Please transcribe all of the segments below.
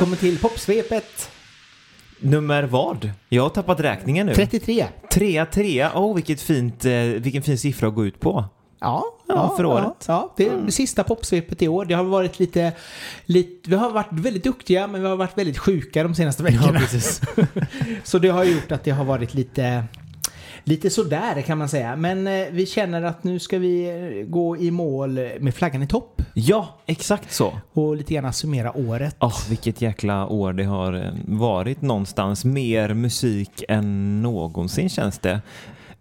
Välkommen till Popsvepet Nummer vad? Jag har tappat räkningen nu. 33. Trea, trea. Åh, vilket fint, eh, vilken fin siffra att gå ut på. Ja, Ja, för året. Ja, ja, det är det sista popsvepet i år. Det har varit lite, lite... Vi har varit väldigt duktiga men vi har varit väldigt sjuka de senaste veckorna. precis. Så det har gjort att det har varit lite... Lite sådär kan man säga. Men eh, vi känner att nu ska vi eh, gå i mål med flaggan i topp. ja, exakt så. Och lite grann summera året. Åh, vilket jäkla år det har eh, varit någonstans. Mer musik än någonsin känns det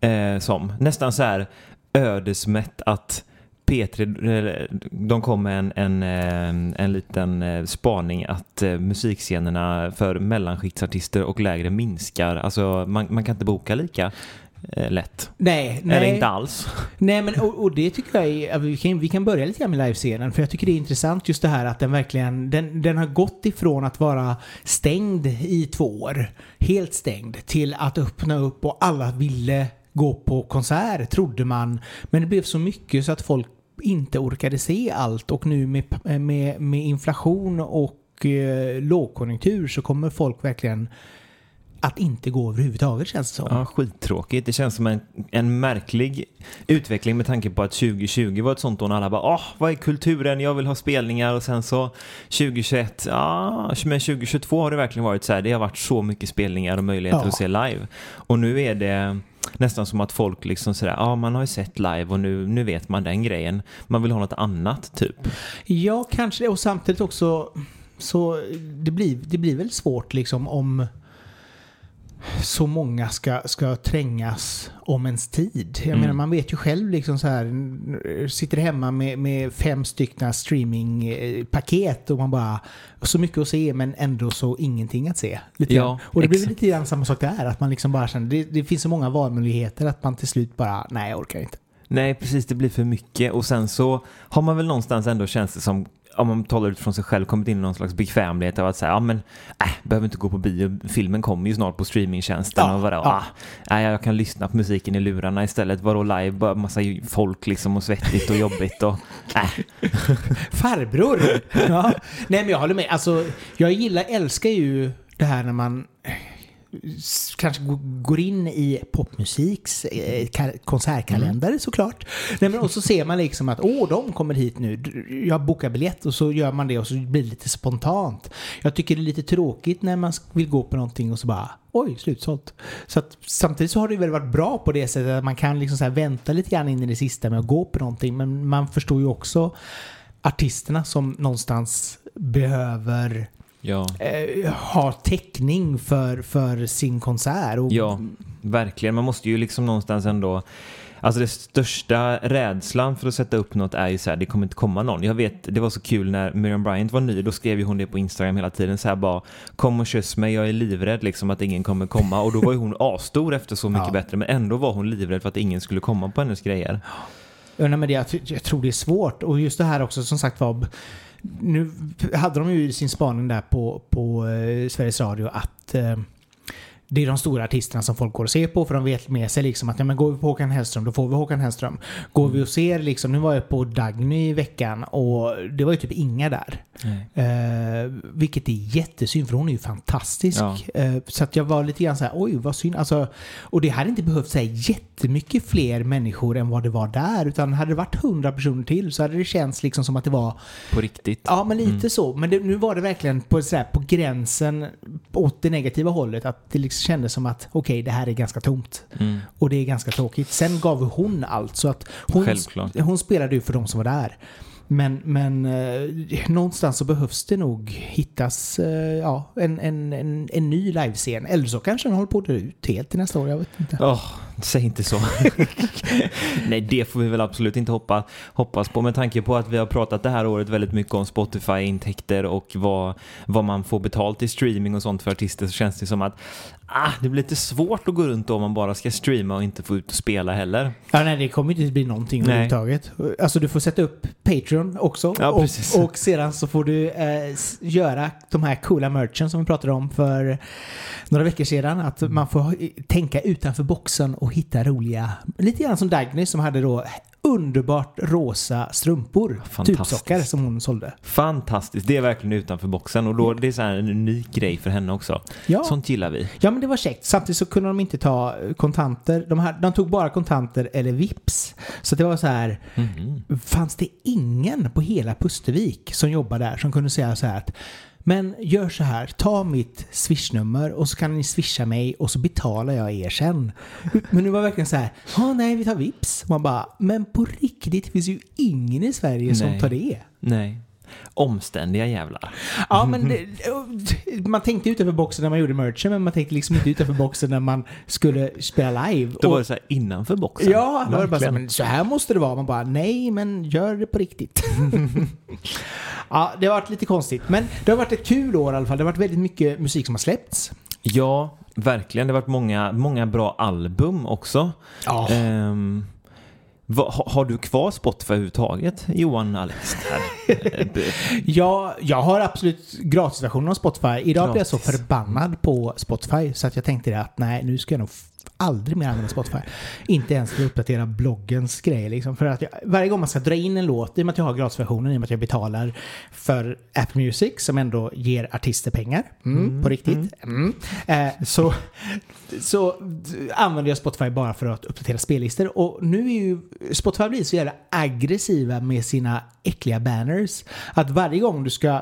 eh, som. Nästan så här ödesmätt att P3, eh, de kom med en, en, en liten spaning att musikscenerna för mellanskiktsartister och lägre minskar. Alltså man, man kan inte boka lika lätt. Nej, nej. Eller inte alls. Nej men och, och det tycker jag är, ja, vi kan, vi kan börja lite grann med livescenen för jag tycker det är intressant just det här att den verkligen, den, den har gått ifrån att vara stängd i två år, helt stängd, till att öppna upp och alla ville gå på konsert trodde man. Men det blev så mycket så att folk inte orkade se allt och nu med, med, med inflation och eh, lågkonjunktur så kommer folk verkligen att inte gå överhuvudtaget känns det som. Ja, skittråkigt. Det känns som en, en märklig utveckling med tanke på att 2020 var ett sånt år när alla bara åh, vad är kulturen? Jag vill ha spelningar och sen så 2021, ja, men 2022 har det verkligen varit så här. Det har varit så mycket spelningar och möjligheter Ja. att se live. Och nu är det nästan som att folk liksom sådär, ja man har ju sett live och nu, nu vet man den grejen. Man vill ha något annat typ. Ja, kanske det. Och samtidigt också så det blir, det blir väl svårt liksom om så många ska, ska trängas om ens tid. Jag Mm. menar, man vet ju själv liksom så här, sitter hemma med, med fem stycken streamingpaket och man bara, så mycket att se men ändå så ingenting att se. Lite Ja, och det blir lite grann samma sak där, att man liksom bara känner, det, det finns så många valmöjligheter att man till slut bara, nej jag orkar inte. Nej, precis. Det blir för mycket. Och sen så har man väl någonstans ändå känns det som om man talar utifrån sig själv kommit in i någon slags bekvämlighet av att säga ja men äh, behöver inte gå på bio, filmen kommer ju snart på streamingtjänsten Ja, och vadå, ja. ah, nej, jag kan lyssna på musiken i lurarna istället, vadå live, bara massa folk liksom och svettigt och jobbigt och äh. Farbror! Ja. Nej men jag håller med. Alltså, jag gillar, älskar ju det här när man kanske gå- går in i popmusiks eh, ka- konsertkalender såklart. Nej, men, och så ser man liksom att åh, de kommer hit nu. Jag bokar biljett och så gör man det och så blir det lite spontant. Jag tycker det är lite tråkigt när man vill gå på någonting och så bara oj, slutsålt. Så att, samtidigt så har det väl varit bra på det sättet att man kan liksom så vänta lite grann in i det sista med att gå på någonting. Men man förstår ju också artisterna som någonstans behöver ja. eh, ha täckning för, för sin konsert. Och, Ja, verkligen. Man måste ju liksom någonstans ändå Alltså det största rädslan för att sätta upp något är ju så här, det kommer inte komma någon. Jag vet, det var så kul när Miriam Bryant var ny, då skrev ju hon det på Instagram hela tiden så här bara Kom och kyss mig, jag är livrädd liksom att ingen kommer komma. Och då var ju hon astor efter Så mycket Ja. bättre, men ändå var hon livrädd för att ingen skulle komma på hennes grejer. Ja, men det, jag, jag tror det är svårt. Och just det här också som sagt var. Nu hade de ju i sin spaning där på, på eh, Sveriges Radio att eh, det är de stora artisterna som folk går och ser på för de vet med sig liksom att ja, men går vi på Håkan Hellström då får vi Håkan Hellström. Går vi och ser liksom, nu var jag på Dagny i veckan och det var ju typ inga där. Eh, vilket är jättesynd för hon är ju fantastisk. Ja. Eh, så att jag var lite grann så här, oj vad synd. Alltså, och det hade inte behövt säga jättemycket fler människor än vad det var där. Utan hade det varit hundra personer till så hade det känts liksom som att det var, På riktigt. ja men lite så. Men det, nu var det verkligen på, så här, på gränsen åt det negativa hållet. Att det liksom kändes som att okej det här är ganska tomt. Mm. Och det är ganska tråkigt. Sen gav hon allt. Så att hon, Självklart. hon spelade ju för de som var där. Men, men eh, någonstans så behövs det nog hittas eh, ja, en, en, en, en ny livescen. Eller så kanske den håller på att dö ut helt till nästa år. Jag vet inte. Åh, säg inte så. Nej, det får vi väl absolut inte hoppa, hoppas på med tanke på att vi har pratat det här året väldigt mycket om Spotify-intäkter och vad, vad man får betalt i streaming och sånt för artister så känns det som att ah, det blir lite svårt att gå runt om man bara ska streama och inte få ut och spela heller. Ja, nej, det kommer inte bli någonting Nej. överhuvudtaget. Alltså du får sätta upp Patreon också. Ja, och, och sedan så får du eh, göra de här coola merchen som vi pratade om för några veckor sedan. Att man får ha- tänka utanför boxen och hitta roliga, lite grann som Dagny som hade då underbart rosa strumpor. Tubsockar som hon sålde. Fantastiskt, det är verkligen utanför boxen och då det är så här en unik grej för henne också. Ja. Sånt gillar vi. Ja men det var käckt. Samtidigt så kunde de inte ta kontanter. De, här, de tog bara kontanter eller vips. Så det var så här. Mhm. Fanns det ingen på hela Pustervik som jobbade där som kunde säga så här att men gör så här, ta mitt swishnummer och så kan ni swisha mig och så betalar jag er sen. Men det var verkligen så här, ja nej vi tar vips. Man bara, men på riktigt det finns ju ingen i Sverige som Nej. tar det. Nej. Omständiga jävlar. Ja, men det, man tänkte utanför boxen när man gjorde merchen, men man tänkte liksom inte utanför boxen när man skulle spela live. Då Och- var det så här innanför boxen. Ja, då var det bara så, här, men så här måste det vara. Man bara, nej, men gör det på riktigt. ja, det har varit lite konstigt. Men det har varit ett kul år i alla fall. Det har varit väldigt mycket musik som har släppts. Ja, verkligen. Det har varit många, många bra album också. Ja. Ehm, ha, har du kvar Spotify överhuvudtaget, Johan Alex? Ja, jag har absolut gratisversionen av Spotify. Idag blev jag så förbannad på Spotify så att jag tänkte att nej, nu ska jag nog aldrig mer använda Spotify. Inte ens för att uppdatera bloggens grejer liksom. För att jag, varje gång man ska dra in en låt, i och med att jag har gratisversionen, i och med att jag betalar för Apple Music som ändå ger artister pengar, mm, på riktigt, mm. Eh, så, så använder jag Spotify bara för att uppdatera spellistor. Och nu är ju Spotify blir så jävla aggressiva med sina äckliga banners. Att varje gång du ska eh,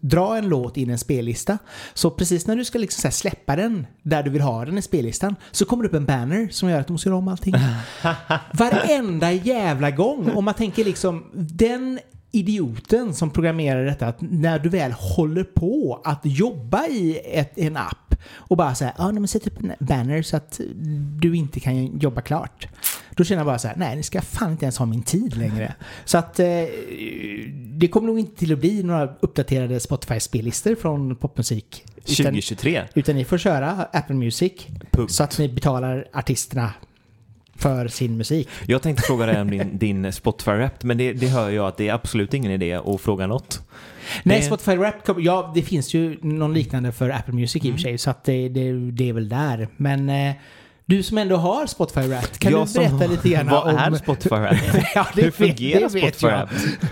dra en låt in i en spellista, så precis när du ska liksom släppa den där du vill ha den i spellistan, så kommer det upp en banner som gör att du måste göra om allting. Varenda jävla gång. Och man tänker liksom, den idioten som programmerar detta, att när du väl håller på att jobba i ett, en app och bara säga ja, nej, men sätt upp en banner så att du inte kan jobba klart. Då känner jag bara så här, nej, ni ska fan inte ens ha min tid längre. Så att eh, det kommer nog inte till att bli några uppdaterade Spotify-spellistor från popmusik. Utan, 2023. utan ni får köra Apple Music Punkt. så att ni betalar artisterna för sin musik. Jag tänkte fråga dig om din, din Spotify-rap, men det, det hör jag att det är absolut ingen idé att fråga något. Nej, Det- Spotify Rap, ja det finns ju någon liknande för Apple Music i och för sig, så att det, det, det är väl där. Men eh, du som ändå har Spotify Rap, kan Jag du berätta lite grann Vad om... är Spotify-rap? ja, Hur fungerar Spotify. Rap?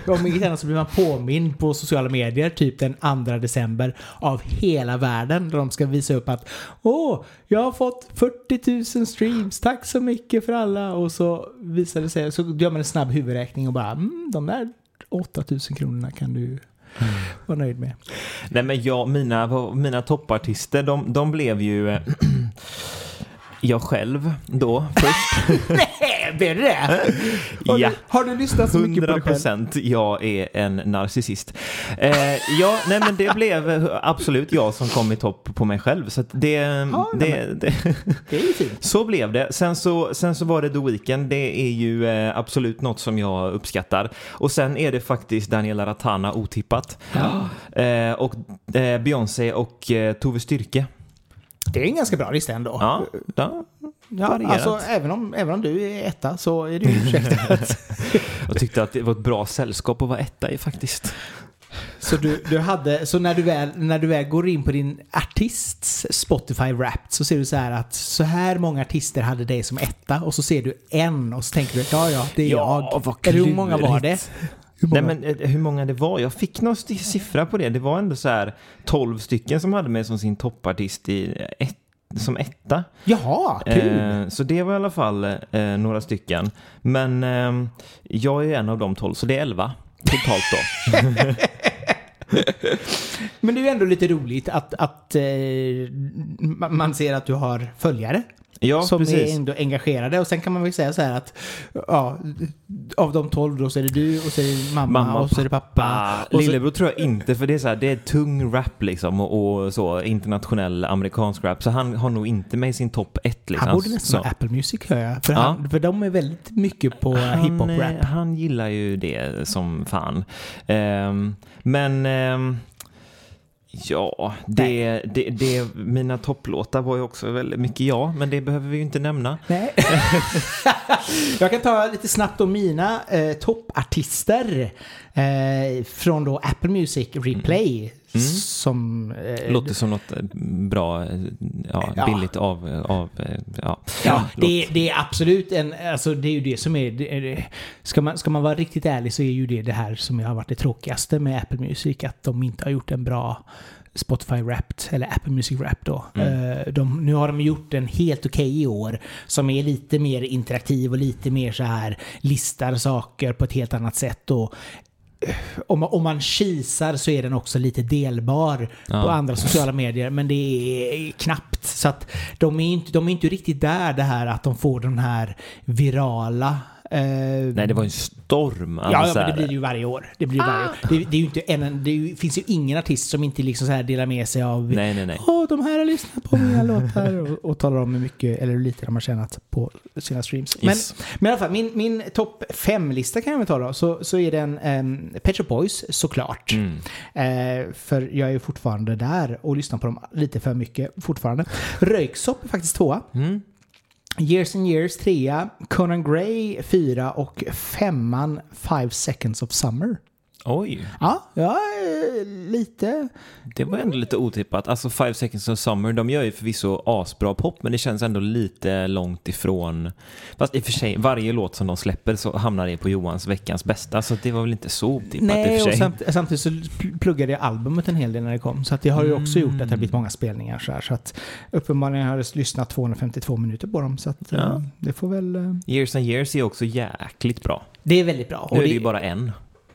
Om inget annat så blir man påmind på sociala medier typ den 2 december av hela världen där de ska visa upp att Åh, jag har fått 40 000 streams, tack så mycket för alla. Och så visar det sig, så gör man en snabb huvudräkning och bara mm, de där 8 000 kronorna kan du vara nöjd med. Nej men jag, mina, mina toppartister, de, de blev ju eh, jag själv då först. Nej, blev det det? Har, Ja. du, har du lyssnat så mycket på 100 dig själv? procent jag är en narcissist. Eh, ja, nej men det blev absolut jag som kom i topp på mig själv. Så det, det, det, Det är ju fint. så blev det. Sen så, sen så var det The Weeknd. Det är ju eh, absolut något som jag uppskattar. Och sen är det faktiskt Daniela Ratana otippat. Eh, och eh, Beyoncé och eh, Tove Styrke. Det är en ganska bra lista ändå. Ja, ja, Ja, alltså, även, om, även om du är etta så är det ju ursäktat. jag tyckte att det var ett bra sällskap att vara etta i faktiskt. så, du, du hade, så när du, väl, när du väl går in på din artists Spotify Wrapped så ser du så här att så här många artister hade dig som etta och så ser du en och så tänker du ja ja det är Ja, jag. Eller hur många var det? Hur Nej men eh, hur många det var? Jag fick någon siffra på det. Det var ändå så här 12 stycken som hade mig som sin toppartist i eh, ett, som etta. Jaha, kul. Eh, så det var i alla fall eh, några stycken. Men eh, jag är en av de 12 så det är 11 totalt då. Men det är ju ändå lite roligt att, att eh, ma- man ser att du har följare. Ja, som är precis. ändå engagerade. Och sen kan man väl säga så här att ja, av de tolv då så är det du och så är det mamma, Mamma och så är det pappa. Så, Lillebror tror jag inte för det är så här, det är tung rap liksom och, och så internationell amerikansk rap. Så han har nog inte med i sin topp ett liksom. han borde nästan ha Apple Music hör jag. För, Ja. han, för de är väldigt mycket på eh, hiphop-rap. han gillar ju det som fan. Ehm, men ehm, ja, det, det, det, mina topplåtar var ju också väldigt mycket ja, men det behöver vi ju inte nämna. Nej. jag kan ta lite snabbt om mina eh, toppartister eh, från då Apple Music Replay. Mm. Som... eh, Låter som något eh, bra, eh, ja, Ja. billigt av, av ja. Ja, Ja, det, det är absolut en, alltså det är ju det som är, det, ska, man, ska man vara riktigt ärlig så är ju det det här som har varit det tråkigaste med Apple Music, att de inte har gjort en bra Spotify Wrapped, eller Apple Music Wrapped då. Mm. Eh, De, nu har de gjort en helt okej i år som är lite mer interaktiv och lite mer så här listar saker på ett helt annat sätt. Och eh, om man, om man kisar så är den också lite delbar Ja. på andra sociala medier, men det är knappt. Så att de är inte, de är inte riktigt där det här att de får den här virala Nej, det var en storm. Ja, Alltså, ja men det blir det ju varje år. Det, blir ju varje år. Det, det, är ju inte en, det är ju, finns ju ingen artist som inte liksom så här delar med sig av Nej, nej, nej. Åh, de här har lyssnat på mina låtar och, och talar om hur mycket eller hur lite de har tjänat på sina streams. Men, Yes. men i alla fall, min, min topp fem-lista kan jag väl ta då. Så, så är den um, Pet Shop Boys såklart. Mm. Eh, för jag är fortfarande där och lyssnar på dem lite för mycket fortfarande. Röyksopp är faktiskt tvåa. Mm. Years and Years 3, Conan Gray 4 och femman Five Seconds of Summer. Oj, Ja, är lite... det var ändå lite otippat. Alltså Five Seconds of Summer, de gör ju förvisso asbra pop, men det känns ändå lite långt ifrån. Fast i och för sig, varje låt som de släpper så hamnar det på Johans veckans bästa, så det var väl inte så otippat i och Nej, för och sig. samt, samtidigt så pl- pluggade jag albumet en hel del när det kom. Så att det har ju också gjort att det har blivit många spelningar. Så, här, så att uppenbarligen har jag lyssnat 252 minuter på dem. Så att Ja. eh, det får väl... eh, Years and Years är också jäkligt bra. Det är väldigt bra. Nu är det- ju bara en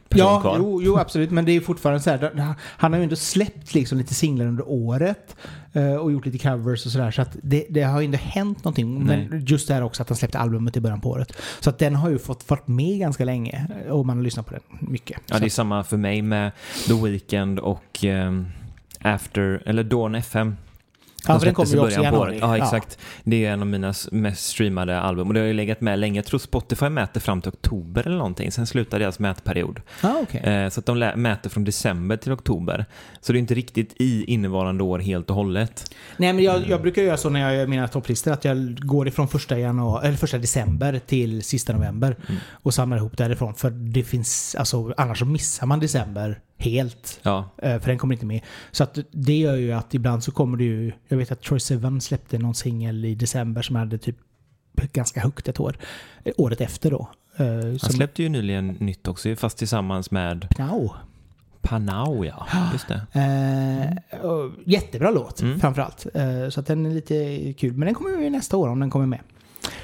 person Ja, kvar. jo, jo, absolut. Men det är fortfarande så här. Han har ju ändå släppt liksom lite singlar under året. eh, Och gjort lite covers och sådär. Så att det, det har ju inte hänt någonting. Men Nej. just det här också att han släppte albumet i början på året. Så att den har ju fått varit med ganska länge. Och man har lyssnat på den mycket. Ja, Så det är samma för mig med The Weeknd och ehm, After, eller Dawn FM. Ja, den kommer ju också i januari. Ja, exakt. Det är en av mina mest streamade album och det har ju legat med länge. Jag tror Spotify mäter fram till oktober eller någonting. Sen slutar deras mätperiod. Ja, okej. Eh, så att de mäter från december till oktober. Så det är inte riktigt i innevarande år helt och hållet. Nej, men jag, jag brukar göra så när jag gör mina topplistor att jag går ifrån första, januari, eller första december till sista november Mm. och samlar ihop därifrån. För det finns, alltså annars så missar man december helt. Ja, eh, För den kommer inte med. Så att det gör ju att ibland så kommer det ju... Jag vet att Troy Sivan släppte någon singel i december som hade typ ganska högt ett år. eh, Året efter då. Eh, han släppte ju nyligen nytt också, fast tillsammans med Pnau. Panau, ja. Just det. Eh, jättebra låt Mm. framförallt. Eh, så att den är lite kul. Men den kommer ju nästa år om den kommer med.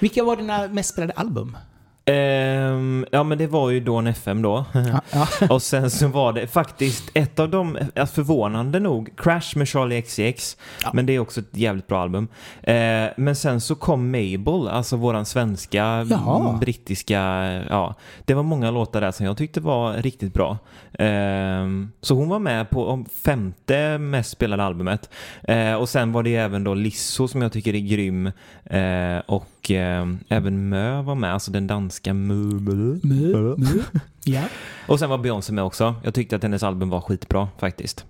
Vilka var dina mest spelade album? Ehm, ja, men det var ju Dawn FM då. Ja. Och sen så var det faktiskt ett av eh, förvånande nog, Crash med Charlie XCX. Ja. Men det är också ett jävligt bra album. Eh, men sen så kom Mabel, alltså våran svenska, Jaha. brittiska, ja. Det var många låtar där som jag tyckte var riktigt bra. Ehm, så hon var med på femte mest spelade albumet. Eh, och sen var det även då Lisso som jag tycker är grym. Eh, och eh, även Mö var med, alltså den danska Mö. Mu, mu. Ja. Och sen var Beyoncé med också. Jag tyckte att hennes album var skitbra faktiskt.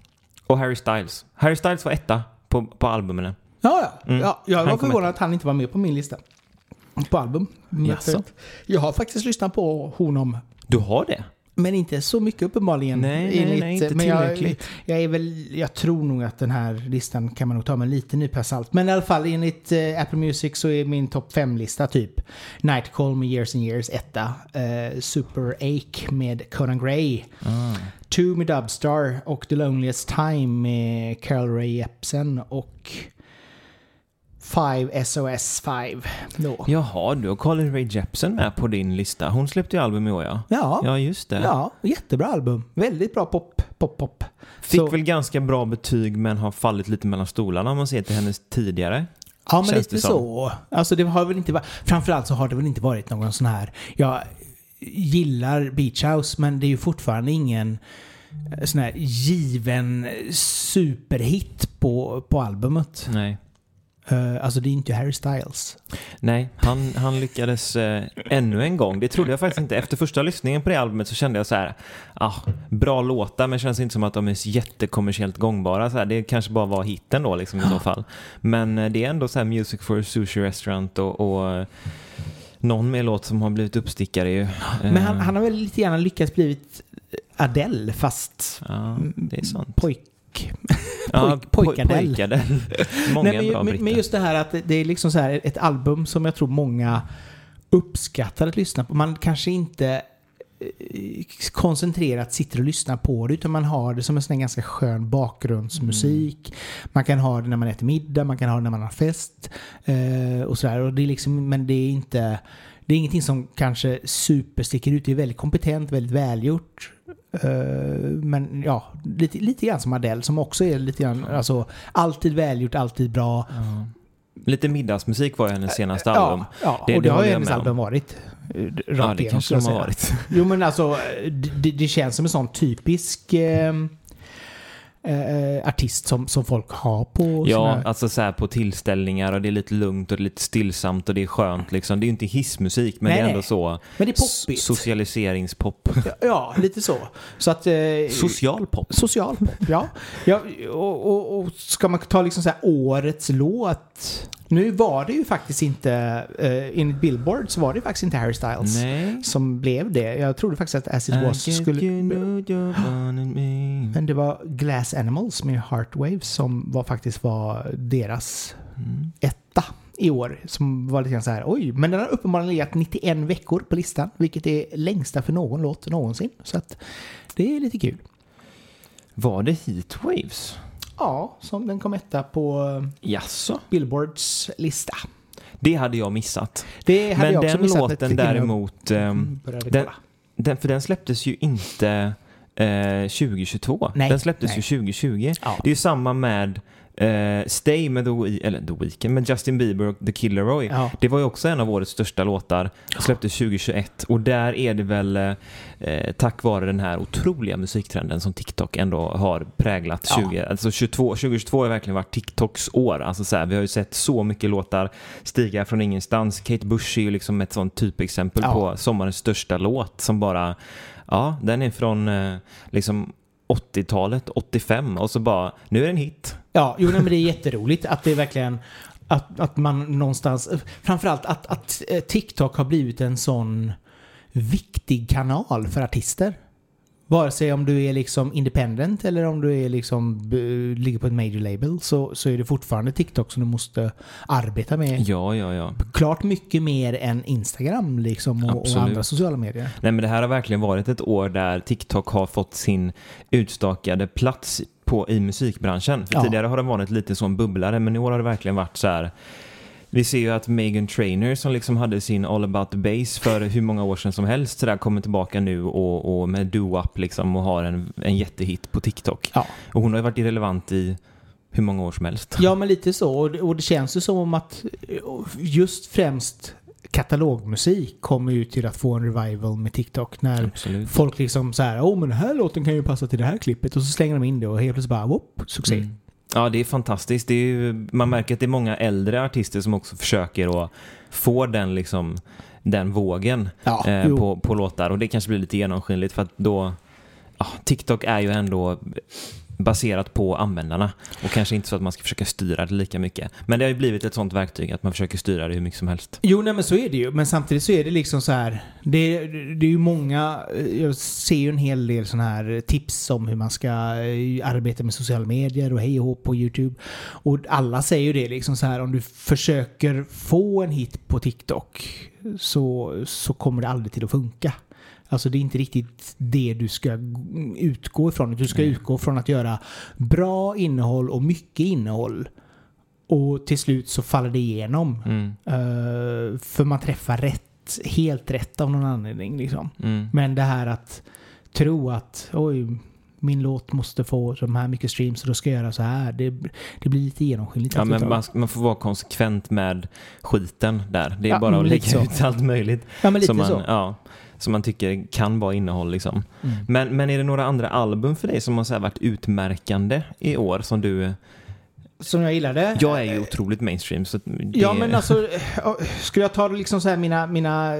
Och Harry Styles. Harry Styles var etta på, på albumen. Ja, ja. Mm. ja jag var förvånad att han inte var med på min lista. På album. Jaså? Jag har faktiskt lyssnat på honom. Du har det? Men inte så mycket uppenbarligen. Nej, nej, enligt- nej, inte men jag, tillräckligt. jag, är väl, jag tror nog att den här listan kan man nog ta med en liten nypa salt. Men i alla fall enligt eh, Apple Music så är min topp 5-lista typ Nightcall med Years and Years etta. Eh, Super Ache med Conan Gray. Ah. Two med Dubstar och The Loneliest Time med Carol Ray Jepsen och Five SOS 5 då. Jaha, du har Carly Rae Jepsen med på din lista. Hon släppte ju album i år ja. Ja, Ja, just det. ja, jättebra album. Väldigt bra pop, pop, pop. Fick Så- väl ganska bra betyg men har fallit lite mellan stolarna om man ser till hennes tidigare. Ja, men Känns lite så. Alltså det har väl inte varit... Framförallt så har det väl inte varit någon sån här... Jag gillar Beach House, men det är ju fortfarande ingen eh, sån här given superhit på, på albumet. Nej. Eh, alltså det är inte Harry Styles. Nej, han, han lyckades eh, ännu en gång. Det trodde jag faktiskt inte. Efter första lyssningen på det albumet så kände jag så här, ah, bra låtar men känns inte som att de är jättekommersiellt gångbara. Så här, det kanske bara var hitten då liksom i så fall. Men eh, det är ändå så här Music for a Sushi Restaurant och, och någon mer låt som har blivit uppstickare ju. Men han, han har väl lite grann lyckats blivit Adele fast Ja, det är sant. pojk, pojk... Ja, Pojk- pojkadell. pojkadell. Många Nej, bra men, britter. men just det här att det- är liksom så här ett album som jag tror många uppskattar att lyssna på. Man kanske inte eh, koncentrerat sitter och lyssnar på det utan man har det som en sån ganska skön bakgrundsmusik. Man kan ha det när man äter middag, man kan ha det när man har fest eh, och sådär. Och det är liksom, men det är inte det är ingenting som kanske supersticker ut. Det är väldigt kompetent, väldigt välgjort. Eh, men ja, lite, lite grann som Adele som också är lite grann, alltså alltid välgjort, alltid bra. Ja. Lite middagsmusik var hennes senaste album. Ja, ja Det- och det det, har ju hennes album varit. eh, Rakt Ja, det igenom, kanske de har varit. Jo men alltså, det, det känns som en sån typisk eh, eh, artist som, som folk har på Ja, sina... alltså så här på tillställningar och det är lite lugnt och lite stillsamt och det är skönt liksom. Det är ju inte hissmusik men Nej, det är ändå nej. så Men det är poppigt. socialiseringspop. Ja, ja, lite så. Så att... Eh, Social pop. Social pop, ja. ja och, och, och ska man ta liksom så här årets låt. Nu var det ju faktiskt inte, eh, enligt Billboard så var det faktiskt inte Harry Styles Nej. som blev det. Jag trodde faktiskt att As It I Was skulle... you know. Men det var Glass Animals med Heartwaves som var faktiskt var deras Mm. etta i år. Som var lite grann så här, oj, men den har uppenbarligen legat 91 veckor på listan, vilket är längsta för någon låt någonsin. Så att det är lite kul. Var det Heatwaves? Ja, som den kom etta på eh, Jaså? Billboards lista. Det hade jag missat. Det hade Men jag också den missat låten däremot, ehm, började den- den, för den släpptes ju inte eh, 2022. Nej, den släpptes nej. ju 2020. Ja. Det är ju samma med eh, Stay med The, eller The Weeknd, med Justin Bieber och The Killer Roy. Ja. Det var ju också en av årets största låtar. Släpptes 2021 och där är det väl eh, tack vare den här otroliga musiktrenden som TikTok ändå har präglat. Ja. 20, alltså 22, 2022 har verkligen varit TikToks år. Alltså så här, vi har ju sett så mycket låtar stiga från ingenstans. Kate Bush är ju liksom ett sånt typexempel Ja. på sommarens största låt som bara, ja, den är från eh, liksom 80-talet, 85 och så bara, nu är det en hit. Ja, jo, nej, men det är jätteroligt att det är verkligen att, att man någonstans, framförallt att, att eh, TikTok har blivit en sån viktig kanal för artister. Vare sig om du är liksom independent eller om du är liksom, b- ligger på ett major label så, så är det fortfarande TikTok som du måste arbeta med. Ja, ja, ja. Klart mycket mer än Instagram liksom och, och andra sociala medier. Nej men det här har verkligen varit ett år där TikTok har fått sin utstakade plats på, i musikbranschen. För Ja. tidigare har det varit lite som bubblare men i år har det verkligen varit så här. Vi ser ju att Megan Trainor som liksom hade sin All about the bass för hur många år sedan som helst så där kommer tillbaka nu och, och med do-up liksom och har en, en jättehit på TikTok. Ja. Och hon har ju varit irrelevant i hur många år som helst. Ja, men lite så. Och det, och det känns ju som att eh, just främst katalogmusik kommer ju till att få en revival med TikTok. När Absolut. folk liksom så här, åh men den här låten kan ju passa till det här klippet. Och så slänger de in det och helt plötsligt bara, whoop, succé. Mm. Ja, det är fantastiskt. Det är ju, man märker att det är många äldre artister som också försöker att få den, liksom, den vågen Ja, eh, på, på låtar. Och det kanske blir lite genomskinligt för att då... Ja, TikTok är ju ändå baserat på användarna och kanske inte så att man ska försöka styra det lika mycket. Men det har ju blivit ett sånt verktyg att man försöker styra det hur mycket som helst. Jo, nej men så är det ju. Men samtidigt så är det liksom så här. Det, det är ju många, jag ser ju en hel del sådana här tips om hur man ska eh, arbeta med sociala medier och hej och hå på YouTube. Och alla säger ju det liksom så här, om du försöker få en hit på TikTok så, så kommer det aldrig till att funka. Alltså det är inte riktigt det du ska utgå ifrån. Du ska utgå från att göra bra innehåll och mycket innehåll. Och till slut så faller det igenom. Mm, Eh, för man träffar rätt, helt rätt av någon anledning. Liksom. mm. Men det här att tro att oj, min låt måste få de här mycket streams och då ska jag göra så här. Det, det blir lite genomskinligt. Ja, men man, man får vara konsekvent med skiten där. Det är Ja, bara att lägga så. ut allt möjligt. ja, men lite som man, så. Ja, som man tycker kan vara innehåll liksom. Mm. Men, men är det några andra album för dig som har så varit utmärkande i år som du... Som jag gillade. Jag är ju otroligt mainstream så det... Ja men alltså, eh, skulle jag ta liksom så här mina, mina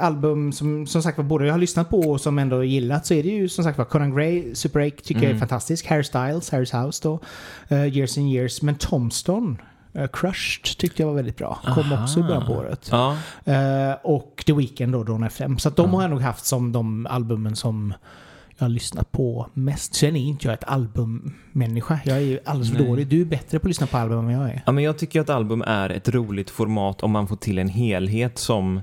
album som som sagt var både jag har lyssnat på och som ändå gillat så är det ju som sagt var Conan Gray, Super 8 tycker jag är Mm. fantastisk. Harry Styles, Harry's House då. eh, years and Years. Men Tomston, uh, Crushed tyckte jag var väldigt bra. Kom Aha. också i början på året. Ja, Eh, och The Weeknd då, Dawn FM. Så de Ja. har jag nog haft som de albumen som jag har lyssnat på mest. Sen är inte jag ett albummänniska. Jag är ju alldeles för dålig. Du är bättre på att lyssna på album än vad jag är. Ja, men jag tycker att album är ett roligt format om man får till en helhet som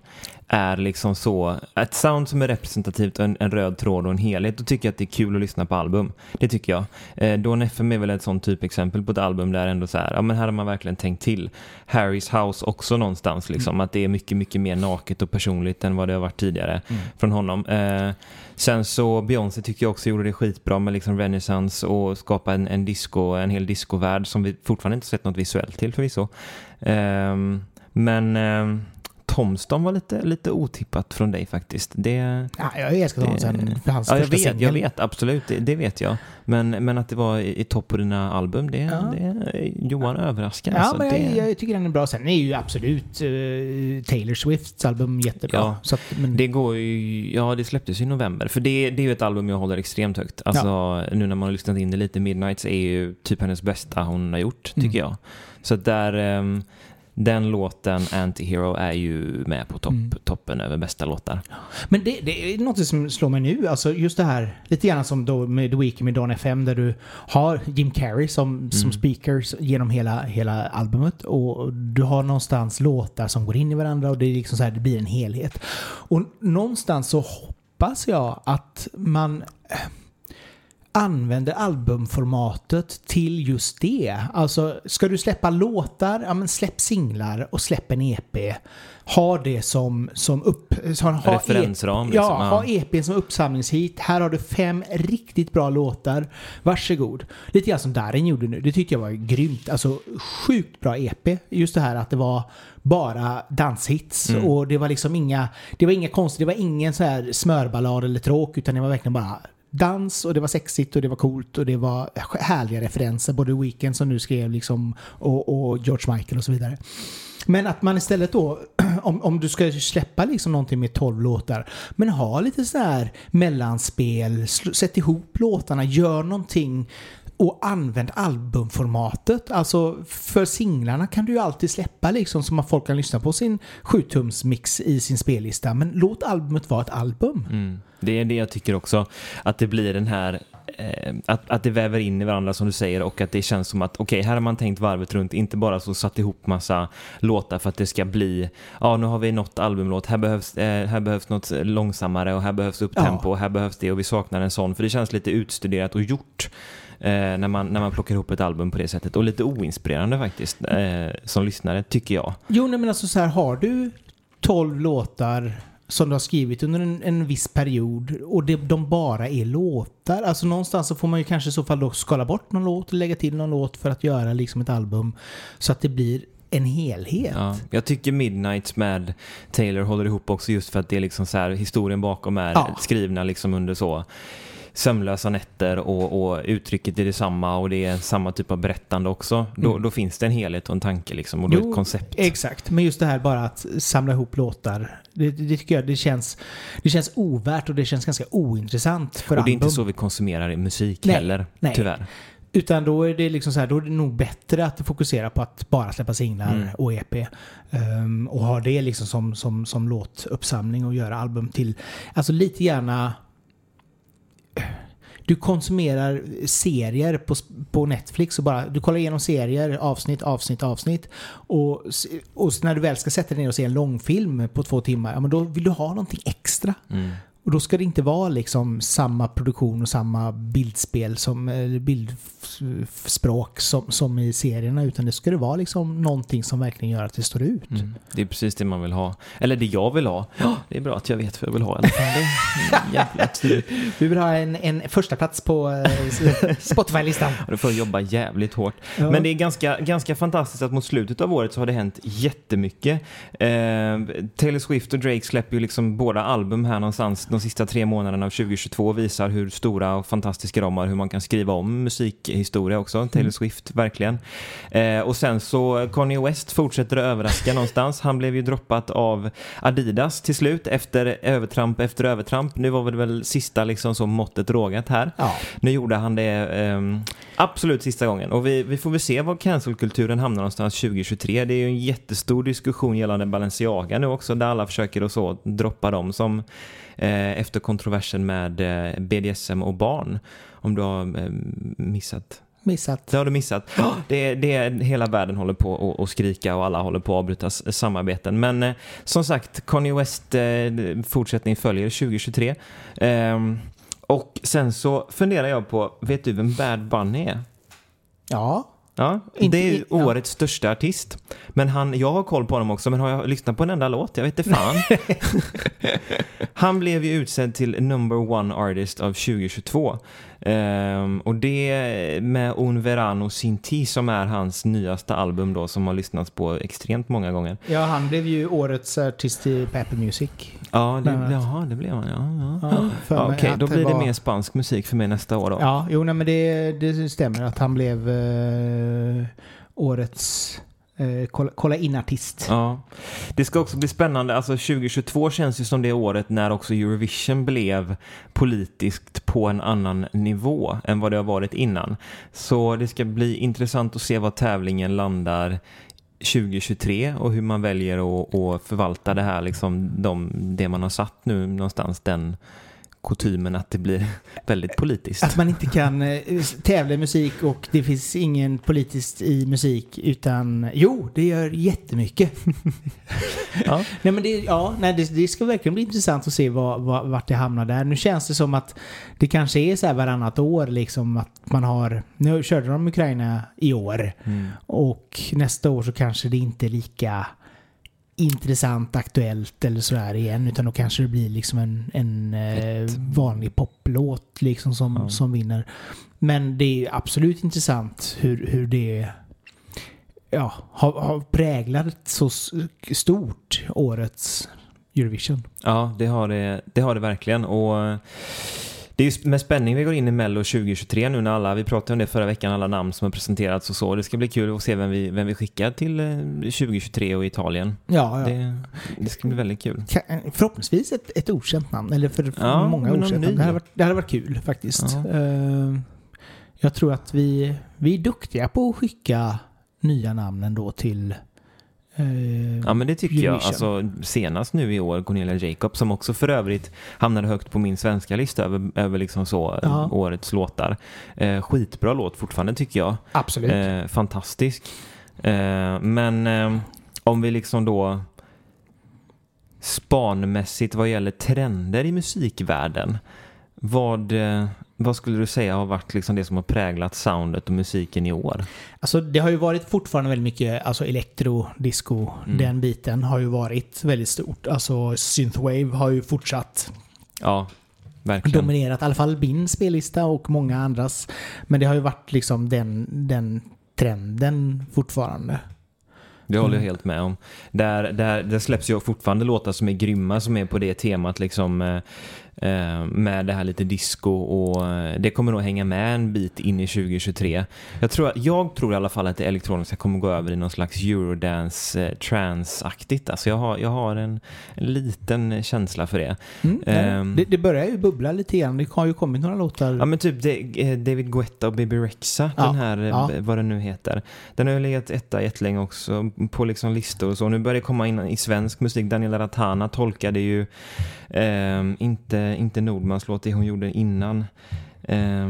är liksom så, ett sound som är representativt en, en röd tråd och en helhet, då tycker jag att det är kul att lyssna på album. Det tycker jag. Eh, Dawn FM är väl ett sånt typexempel på ett album där ändå så här, ja men här har man verkligen tänkt till. Harry's House också någonstans liksom, att det är mycket, mycket mer naket och personligt än vad det har varit tidigare från honom. Eh, sen så Beyoncé tycker jag också gjorde det skitbra med liksom Renaissance och skapa en, en disco, en hel discovärld som vi fortfarande inte sett något visuellt till förvisso. Ehm, men ehm, Tomston var lite, lite otippat från dig faktiskt. Det, Ja, jag älskar honom sen för hans ja, jag vet, singel. jag vet, absolut, det, det vet jag. Men, men att det var i, i topp på dina album, det, Ja. det Johan överraskar. Ja, alltså, men det, jag, jag tycker den är bra. Sen är ju absolut uh, Taylor Swifts album jättebra. Ja, så att, men, Det går ju, ja det släpptes i november. För det, det är ju ett album jag håller extremt högt. Alltså nu när man har lyssnat in det lite, Midnights är ju typ hennes bästa hon har gjort, tycker Mm. jag. Så där, ehm, den låten, Antihero, är ju med på topp, Mm. toppen över bästa låtar. Men det, det är något som slår mig nu. Alltså just det här, lite grann som då med The Weeknd med Dawn FM där du har Jim Carrey som, som Mm. speaker genom hela, hela albumet. Och du har någonstans låtar som går in i varandra och det är liksom så här, det blir en helhet. Och någonstans så hoppas jag att man använder albumformatet till just det. Alltså, ska du släppa låtar, ja men släpp singlar och släpp en EP. Ha det som, som upp... Så ha Referensram, E- liksom, Ja, ha EPn som uppsamlingshit. Här har du fem riktigt bra låtar. Varsågod. Lite grann som Darin gjorde nu. Det tyckte jag var grymt. Alltså sjukt bra EP. Just det här att det var bara danshits Mm. och det var liksom inga... Det var inga konstigt. Det var ingen så här smörballad eller tråk utan det var verkligen bara dans och det var sexigt och det var coolt och det var härliga referenser. Både Weekend som nu skrev liksom och, och George Michael och så vidare. Men att man istället då, om, om du ska släppa liksom någonting med 12 låtar, men ha lite så här mellanspel, sätt ihop låtarna, gör någonting och använd albumformatet. Alltså för singlarna kan du ju alltid släppa liksom så att folk kan lyssna på sin 7-tums mix i sin spellista. Men låt albumet vara ett album. Mm. Det är det jag tycker också, att det blir den här eh, att, att det väver in i varandra som du säger och att det känns som att okej, här har man tänkt varvet runt, inte bara så satt ihop massa låtar för att det ska bli, ja nu har vi något albumlåt, här behövs, eh, här behövs något långsammare och här behövs upptempo Ja. och här behövs det och vi saknar en sån, för det känns lite utstuderat och gjort. Eh, när, man, när man plockar ihop ett album på det sättet och lite oinspirerande faktiskt eh, som lyssnare tycker jag. Jo, nej, men alltså så här, har du 12 låtar som du har skrivit under en, en viss period och det, de bara är låtar. Alltså någonstans så får man ju kanske i så fall då skala bort någon låt och lägga till någon låt för att göra liksom ett album så att det blir en helhet. Ja, jag tycker Midnights med Taylor håller ihop också just för att det är liksom så här, historien bakom är Ja. skrivna liksom under så sömnlösa nätter och, och uttrycket är detsamma och det är samma typ av berättande också. Då, Mm. då finns det en helhet och en tanke liksom och då Jo, ett koncept. Exakt, men just det här bara att samla ihop låtar. Det, det tycker jag det känns, det känns ovärt och det känns ganska ointressant för och det är inte så vi konsumerar musik Nej, heller, nej. tyvärr. Utan då är det liksom så här, då är det nog bättre att fokusera på att bara släppa singlar Mm. och EP. Ehm, och ha det liksom som, som, som låtuppsamling och göra album till. Alltså lite gärna... Du konsumerar serier på, på Netflix och bara du kollar igenom serier, avsnitt, avsnitt, avsnitt. Och, och när du väl ska sätta dig ner och se en långfilm på två timmar, ja, men då vill du ha någonting extra. Mm. Och då ska det inte vara liksom samma produktion och samma bildspel som, bildspråk som, som i serierna utan det ska det vara liksom någonting som verkligen gör att det står ut. Mm. Det är precis det man vill ha. Eller det jag vill ha. Ja, det är bra att jag vet vad jag vill ha i alla fall. Vi vill ha en, en första plats på eh, Spotify-listan. Då får jobba jävligt hårt. Ja. Men det är ganska, ganska fantastiskt att mot slutet av året så har det hänt jättemycket. Eh, Taylor Swift och Drake släpper ju liksom båda album här någonstans de sista tre månaderna av 2022 och visar hur stora och fantastiska de är, hur man kan skriva om musikhistoria också. Taylor Swift, verkligen. Eh, och sen så Kanye West fortsätter att överraska någonstans. Han blev ju droppat av Adidas till slut efter övertramp efter övertramp. Nu var det väl sista liksom så måttet rågat här. Ja. Nu gjorde han det ehm, absolut sista gången och vi, vi får väl se var cancelkulturen hamnar någonstans 2023. Det är ju en jättestor diskussion gällande Balenciaga nu också där alla försöker och så droppa dem som eh, eh, efter kontroversen med eh, BDSM och barn. Om du har eh, missat Missat. det har du missat. Det, det, hela världen håller på att- skrika och alla håller på att avbryta samarbeten. Men eh, som sagt, Kanye West eh, fortsättning följer 2023. Ehm, och sen så funderar jag på, vet du vem Bad Bunny är? Ja. Ja, Inte det är ja. årets största artist. Men han, jag har koll på honom också, men har jag lyssnat på en enda låt? Jag vet inte fan. han blev ju utsedd till number one artist av 2022. Ehm, och det med Un Verano Sinti som är hans nyaste album då som har lyssnats på extremt många gånger. Ja, han blev ju årets artist i Pepper Music. Ja, det, jaha, det blev han ja. ja. Ja, Ja, Okej, då blir det var- mer spansk musik för mig nästa år då. Ja, jo nej, men det, det stämmer att han blev eh, årets eh, kolla, kolla in-artist. Ja. Det ska också bli spännande. Alltså 2022 känns ju som det året när också Eurovision blev politiskt på en annan nivå än vad det har varit innan. Så det ska bli intressant att se vad tävlingen landar 2023 och hur man väljer att, att förvalta det här, liksom de, det man har satt nu någonstans, den kutymen att det blir väldigt politiskt. Att man inte kan eh, tävla i musik och det finns ingen politiskt i musik utan jo, det gör jättemycket. Ja. nej men det, ja, nej, det, det ska verkligen bli intressant att se vad, vad, vart det hamnar där. Nu känns det som att det kanske är så här varannat år liksom att man har, nu körde de Ukraina i år Mm. och nästa år så kanske det inte är lika intressant, aktuellt eller sådär igen utan då kanske det blir liksom en, en eh, vanlig poplåt liksom som, Ja. som vinner. Men det är absolut intressant hur, hur det ja, har, har präglat så stort årets Eurovision. Ja, det har det, det, har det verkligen. Och det är med spänning vi går in i Mello 2023 nu när alla, vi pratade om det förra veckan, alla namn som har presenterats och så. Det ska bli kul att se vem vi, vem vi skickar till eh, 2023 och Italien. Ja, ja. Det, det ska bli väldigt kul. Ka- Förhoppningsvis ett, ett okänt namn, eller för för Ja, många okänt namn. Det hade, varit, det hade varit kul faktiskt. Ja. Eh, jag tror att vi, vi är duktiga på att skicka nya namn ändå till eh, Ja men det tycker jag. Alltså, senast nu i år, Cornelia Jacob, som också för övrigt hamnade högt på min svenska lista över, över liksom så, eh, Ja. årets låtar. Eh, skitbra låt fortfarande tycker jag. Absolut. Eh, fantastisk. Eh, men eh, om vi liksom då spanmässigt vad gäller trender i musikvärlden. Vad, vad skulle du säga har varit liksom det som har präglat soundet och musiken i år? Alltså det har ju varit fortfarande väldigt mycket, alltså elektro, disco, Mm. den biten har ju varit väldigt stort. Alltså synthwave har ju fortsatt Ja, verkligen. dominerat, i alla fall min spellista och många andras. Men det har ju varit liksom den, den trenden fortfarande. Det håller jag Mm. helt med om. Där, där, där släpps ju fortfarande låtar som är grymma som är på det temat liksom eh, med det här lite disco och eh, det kommer nog hänga med en bit in i 2023. Jag tror, jag tror i alla fall att det elektroniska kommer gå över i någon slags eurodance eh, trance-aktigt. Alltså jag har, jag har en, en liten känsla för det. Mm, Ehm. det, det börjar ju bubbla lite grann. Det har ju kommit några låtar. Ja men typ eh, David Guetta och Baby Rexa, Ja, den här, eh, ja. vad den nu heter. Den har ju legat etta jättelänge också på liksom listor och så. Nu börjar det komma in i svensk musik. Daniela Ratana tolkade ju ehm, inte, Eh, inte Nordmans låt, det hon gjorde innan. Eh,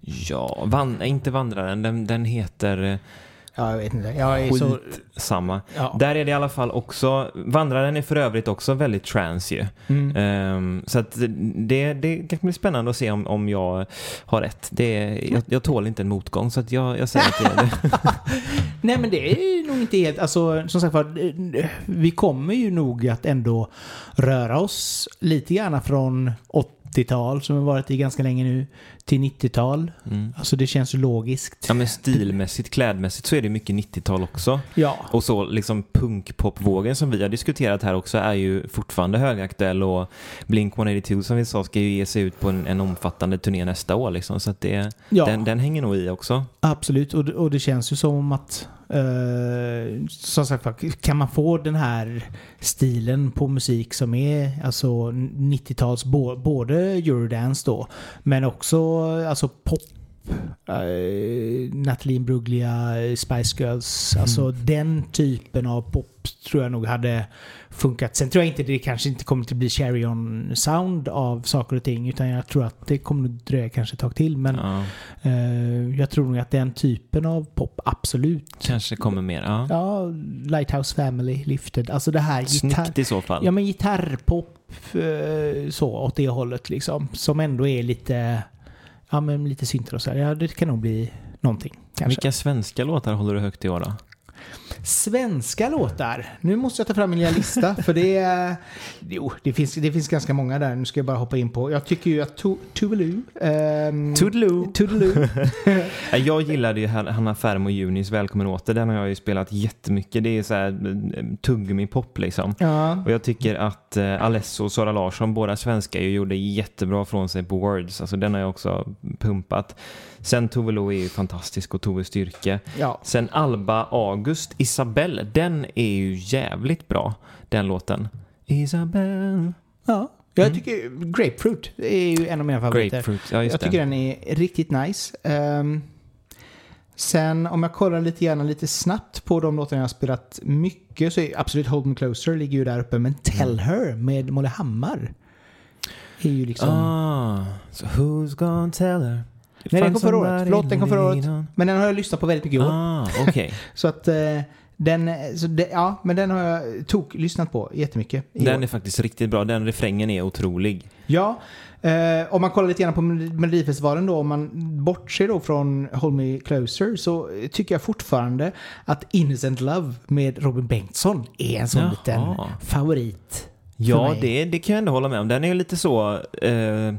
ja, van, inte Vandraren, den, den heter eh, Ja, jag vet inte. Jag är så... samma. Ja. Där är det i alla fall också, Vandraren är för övrigt också väldigt trans ju. Mm. Ehm, så att det, det kan bli spännande att se om, om jag har rätt. Det, är- jag, jag tål inte en motgång så att jag, jag säger att det är det. Nej men det är ju nog inte helt, alltså som sagt var, vi kommer ju nog att ändå röra oss lite grann från 80-tal som har varit i ganska länge nu till 90-tal. Mm. Alltså det känns logiskt. Ja men stilmässigt, klädmässigt så är det mycket 90-tal också. Ja. Och så liksom punkpopvågen som vi har diskuterat här också är ju fortfarande högaktuell och Blink-182 som vi sa ska ju ge sig ut på en, en omfattande turné nästa år liksom. Så att det, Ja, den, den hänger nog i också. absolut. Och, det- och det känns ju som att eh, som sagt kan man få den här stilen på musik som är alltså 90-tals, bo- både eurodance då, men också alltså pop Uh, Nathalie Imbruglia, eh, Spice Girls. Alltså den typen av pop tror jag nog hade funkat. Sen tror jag inte det kanske inte kommer att bli Cherry on sound av saker och ting. Utan jag tror att det kommer att dröja kanske ett tag till. Men Ja, eh, jag tror nog att den typen av pop absolut. kanske kommer mer. Ja. Ja, Lighthouse Family, Lifted. Alltså det här gitarr... Snyggt i så fall. Ja men gitarrpop eh, så åt det hållet liksom. Som ändå är lite, ja men lite syntar och så här. Ja det kan nog bli någonting kanske. Vilka svenska låtar håller du högt i år då? Svenska låtar. Nu måste jag ta fram min lilla lista för det är... Jo, det finns, det finns ganska många där. Nu ska jag bara hoppa in på. Jag tycker ju att To- Tuvalu... ehm, Toodaloo. Toodaloo. Ja, Jag gillade ju Hanna Färm och Junis Välkommen åter. Den har jag ju spelat jättemycket. Det är så här eh, tuggummi-pop liksom. ja. Och jag tycker att eh, Alesso och Sara Larsson, båda svenska, ju gjorde jättebra från sig på Words. Alltså den har jag också pumpat. Sen Tove Lo är ju fantastisk och Tove Styrke. ja. Sen Alba August, Isabelle, den är ju jävligt bra, den låten. Isabelle. Ja. Jag tycker Grapefruit är ju en av mina favoriter. Grapefruit, ja just Jag det. tycker den är riktigt nice. Ehm, sen om jag kollar lite grann lite snabbt på de låtarna jag har spelat mycket så är absolut Hold Me Closer ligger ju där uppe. Men Tell Her med Molly Hammar är ju liksom... Ah, so who's gonna tell her? Nej, den kom förra året. Förlåt, den kom förra året. Men den har jag lyssnat på väldigt mycket i år. Ah, okej. Så att eh, den, så det, ja, men den har jag tok lyssnat på jättemycket. Den år. är faktiskt riktigt bra. Den refrängen är otrolig. Ja, eh, om man kollar lite grann på Melodifestivalen då, om man bortser då från Hold Me Closer så tycker jag fortfarande att Innocent Love med Robin Bengtsson är en sån Jaha. liten favorit. Ja, det, det kan jag ändå hålla med om. Den är ju lite så eh,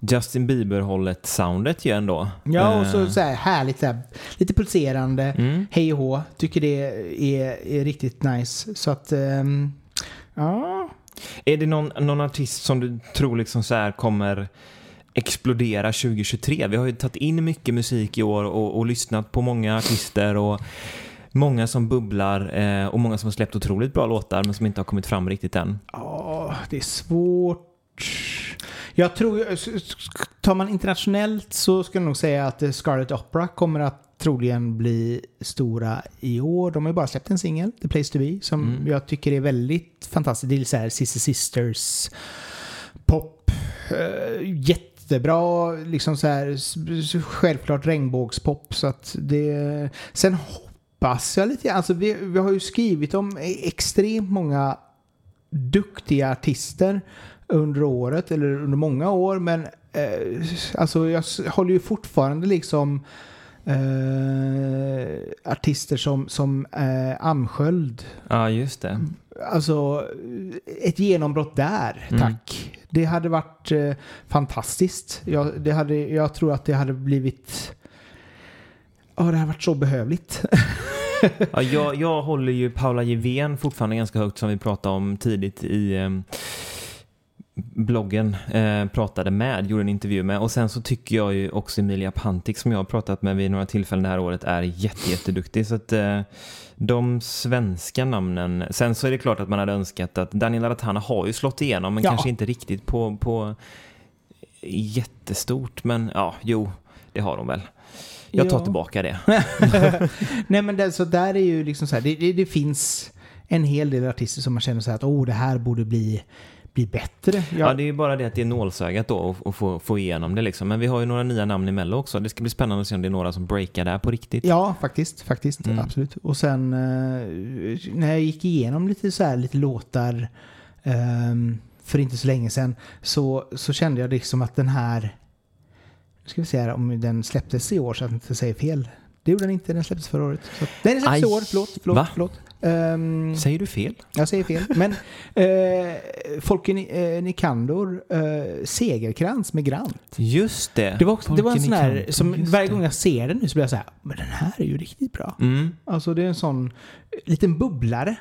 Justin Bieber-hållet soundet ju ändå. Ja, och så, Eh, så här härligt där, lite pulserande, Mm. hej och hå. Tycker det är, är riktigt nice. Så att, ehm, ja. Är det någon, någon artist som du tror liksom så här kommer explodera 2023? Vi har ju tagit in mycket musik i år och, och lyssnat på många artister och många som bubblar eh, och många som har släppt otroligt bra låtar men som inte har kommit fram riktigt än. Ja, det är svårt. Jag tror, tar man internationellt så skulle jag nog säga att eh, Scarlet Opera kommer att troligen bli stora i år. De har ju bara släppt en singel, The Place To Be, som Mm. jag tycker är väldigt fantastisk. Det är så här Sissy Sisters pop. eh, jättebra, liksom så här självklart regnbågspop. Så att det... Sen hoppas jag lite grann, alltså vi, vi har ju skrivit om extremt många duktiga artister under året, eller under många år, men eh, alltså jag håller ju fortfarande liksom eh, artister som, som eh, Amsköld. Ja, just det. Alltså ett genombrott där, Mm. tack. Det hade varit eh, fantastiskt. Jag, det hade, jag tror att det hade blivit... Ja, det hade varit så behövligt. Ja, jag, jag håller ju Paula Jevén fortfarande ganska högt som vi pratade om tidigt i eh, bloggen. Eh, pratade med, gjorde en intervju med. Och sen så tycker jag ju också Emilia Pantik som jag har pratat med vid några tillfällen det här året är jätte, jätteduktig. Så att eh, de svenska namnen. Sen så är det klart att man hade önskat att Daniela Ratana har ju slått igenom men Ja. kanske inte riktigt på, på jättestort. Men ja, jo, det har de väl. Jag tar Ja. tillbaka det. Nej men det, så där är ju liksom så här, det, det, det finns en hel del artister som man känner så här att oh, det här borde bli, bli bättre. Ja, Jag, det är ju bara det att det är nålsögat då och, och få, få igenom det liksom. Men vi har ju några nya namn i Mello också. Det ska bli spännande att se om det är några som breakar där på riktigt. ja, faktiskt. faktiskt Mm. Absolut. Och sen eh, när jag gick igenom lite så här, lite låtar ehm, för inte så länge sedan så, så kände jag liksom att den här nu ska vi se här om den släpptes i år så att jag inte säger fel. Det gjorde den inte, den släpptes förra året. Så, nej, den släpptes i år, förlåt. förlåt, Va? förlåt. Ehm, Säger du fel? Jag säger fel. Men eh, Folke eh, Nikandor, eh, Segerkrans med Grant. Just det. Det var, också, det var en sån här, som varje gång jag ser den nu så blir jag så här, men den här är ju riktigt bra. Mm. Alltså det är en sån liten bubblare.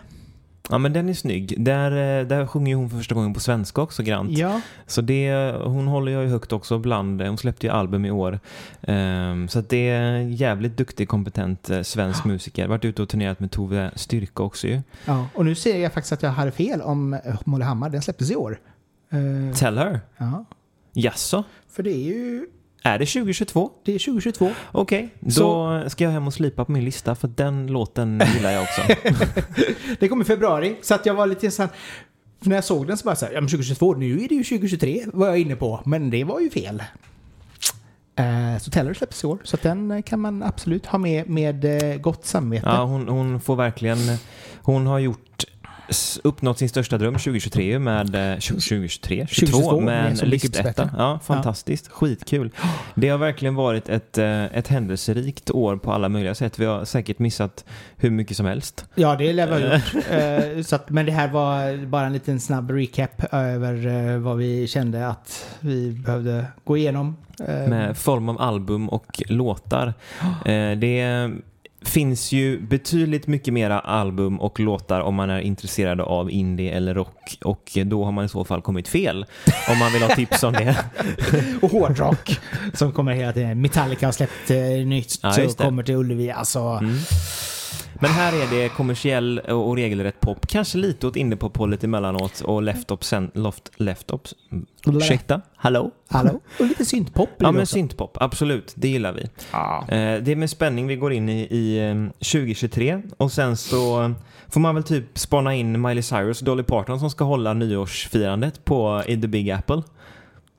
Ja men den är snygg. Där, eh, där sjunger ju hon för första gången på svenska också, Grant. Ja, Så det, hon håller jag ju högt också bland, hon släppte ju album i år. Ehm, så det är jävligt duktig, kompetent eh, svensk musiker. Varit ute och turnerat med Tove Styrka också ju. ja. Och nu ser jag faktiskt att jag hade fel om eh, Molly Hammar. Den släpptes i år. Eh, Tell her. ja. Jaså? För det är ju Är det 2022? Det är 2022. Okej, då Så- ska jag hem och slipa på min lista för den låten gillar jag också. Det kom i februari, så att jag var lite såhär... När jag såg den så bara såhär, ja men 2022, nu är det ju 2023 var jag inne på. Men det var ju fel. Eh, så Teller släpps i år, så den eh, kan man absolut ha med med eh, gott samvete. Ja, hon, hon får verkligen... Hon har gjort uppnått sin största dröm 2023 ju med eh, 2023, 22 2022 med en listetta. Ja, fantastiskt. Skitkul. Det har verkligen varit ett, eh, ett händelserikt år på alla möjliga sätt. Vi har säkert missat hur mycket som helst. Ja, det lär vi ha gjort. Eh, så att, men det här var bara en liten snabb recap över eh, vad vi kände att vi behövde gå igenom. Eh, med form av album och låtar. Eh, det finns ju betydligt mycket mera album och låtar om man är intresserad av indie eller rock och då har man i så fall kommit fel om man vill ha tips om det. Och hårdrock som kommer hela tiden. Metallica har släppt eh, nytt Ja, det. kommer till Ullevi. Alltså, Mm. Men här är det kommersiell och regelrätt pop, kanske lite åt indiepop-hållet emellanåt och left-up, sen, loft, left-ups. Mm. Ursäkta? Hallå? Hallå? Och lite syntpop Ja men syntpop, absolut, det gillar vi. Ja. Eh, Det är med spänning vi går in i, i eh, 2023 och sen så får man väl typ spana in Miley Cyrus och Dolly Parton som ska hålla nyårsfirandet på i The Big Apple.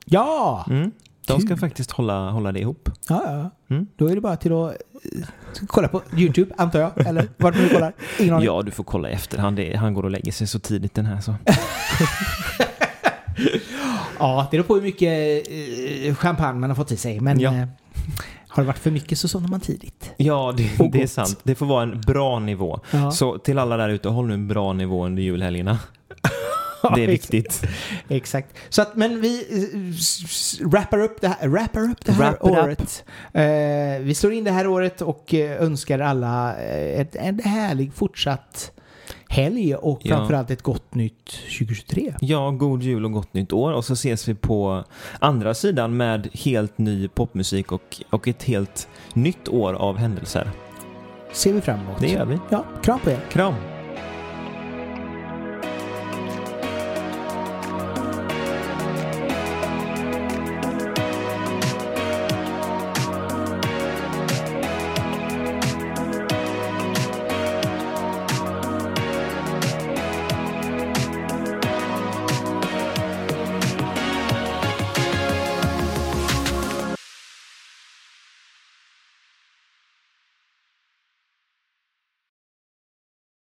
Ja! Mm. De ska faktiskt hålla, hålla det ihop. ja, ja. Mm. Då är det bara till att eh, kolla på YouTube, antar jag. Eller vart nu kollar. Ingen aning. Ja, du får kolla i efterhand. Det, han går och lägger sig så tidigt den här så. Ja, det beror på hur mycket eh, champagne man har fått i sig. Men Ja. eh, har det varit för mycket så somnar man tidigt. Ja, det, det är sant. Det får vara en bra nivå. Ja. Så till alla där ute, håll nu en bra nivå under julhelgerna. Det är viktigt. Exakt. Så att, men vi eh, wrappar upp det här, wrappar upp det här Wrap året. Eh, vi slår in det här året och eh, önskar alla ett, en härlig fortsatt helg och Ja. framförallt ett gott nytt 2023. Ja, god jul och gott nytt år. Och så ses vi på andra sidan med helt ny popmusik och, och ett helt nytt år av händelser. Ser vi fram emot. Det gör vi. Ja, kram på er. Kram!